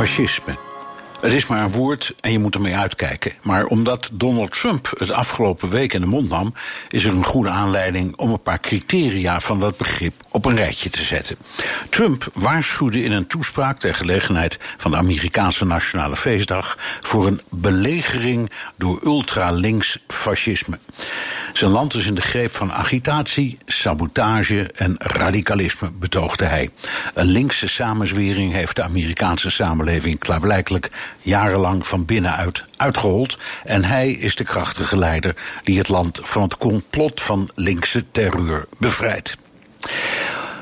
Fascisme. Het is maar een woord en je moet ermee uitkijken. Maar omdat Donald Trump het afgelopen week in de mond nam, is er een goede aanleiding om een paar criteria van dat begrip op een rijtje te zetten. Trump waarschuwde in een toespraak ter gelegenheid van de Amerikaanse Nationale Feestdag voor een belegering door ultralinks fascisme. Zijn land is in de greep van agitatie, sabotage en radicalisme, betoogde hij. Een linkse samenzwering heeft de Amerikaanse samenleving klaarblijkelijk jarenlang van binnenuit uitgehold. En hij is de krachtige leider die het land van het complot van linkse terreur bevrijdt.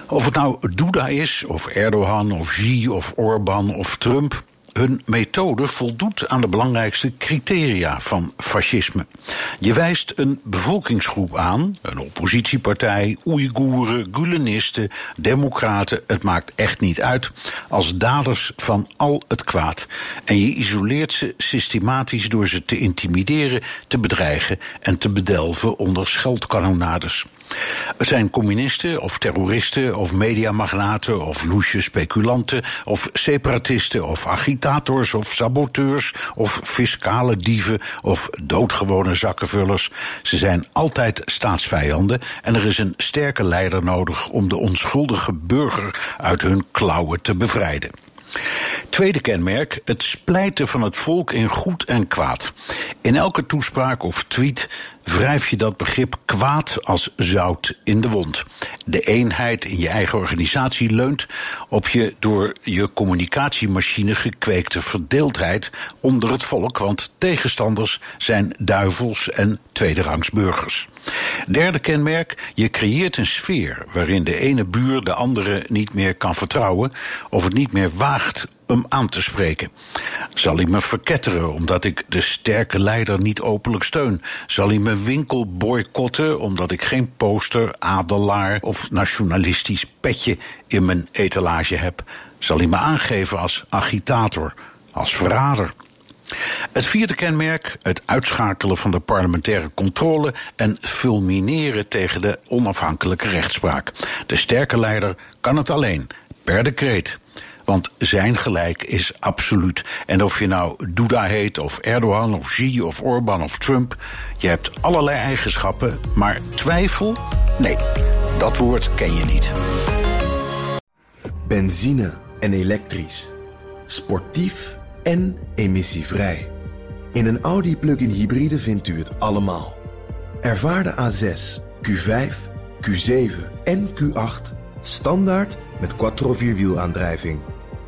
Of het nou Duda is, of Erdogan, of Xi, of Orbán, of Trump hun methode voldoet aan de belangrijkste criteria van fascisme. Je wijst een bevolkingsgroep aan, een oppositiepartij, Oeigoeren, Gulenisten, Democraten, het maakt echt niet uit, als daders van al het kwaad. En je isoleert ze systematisch door ze te intimideren, te bedreigen en te bedelven onder scheldkanonades. Het zijn communisten of terroristen of mediamagnaten of loesje speculanten of separatisten of agitators of saboteurs of fiscale dieven of doodgewone zakkenvullers. Ze zijn altijd staatsvijanden en er is een sterke leider nodig om de onschuldige burger uit hun klauwen te bevrijden. Tweede kenmerk, het splijten van het volk in goed en kwaad. In elke toespraak of tweet wrijf je dat begrip kwaad als zout in de wond. De eenheid in je eigen organisatie leunt op je door je communicatiemachine gekweekte verdeeldheid onder het volk, want tegenstanders zijn duivels en tweederangs burgers. Derde kenmerk, je creëert een sfeer waarin de ene buur de andere niet meer kan vertrouwen of het niet meer waagt hem aan te spreken. Zal hij me verketteren omdat ik de sterke leider niet openlijk steun? Zal hij mijn winkel boycotten omdat ik geen poster, adelaar of nationalistisch petje in mijn etalage heb? Zal hij me aangeven als agitator, als verrader? Het vierde kenmerk, het uitschakelen van de parlementaire controle en fulmineren tegen de onafhankelijke rechtspraak. De sterke leider kan het alleen, per decreet. Want zijn gelijk is absoluut. En of je nou Duda heet, of Erdogan, of Xi, of Orbán, of Trump. Je hebt allerlei eigenschappen, maar twijfel? Nee, dat woord ken je niet. Benzine en elektrisch. Sportief en emissievrij. In een Audi plug-in hybride vindt u het allemaal. Ervaar de A6, Q5, Q7 en Q8 standaard met quattro vierwielaandrijving.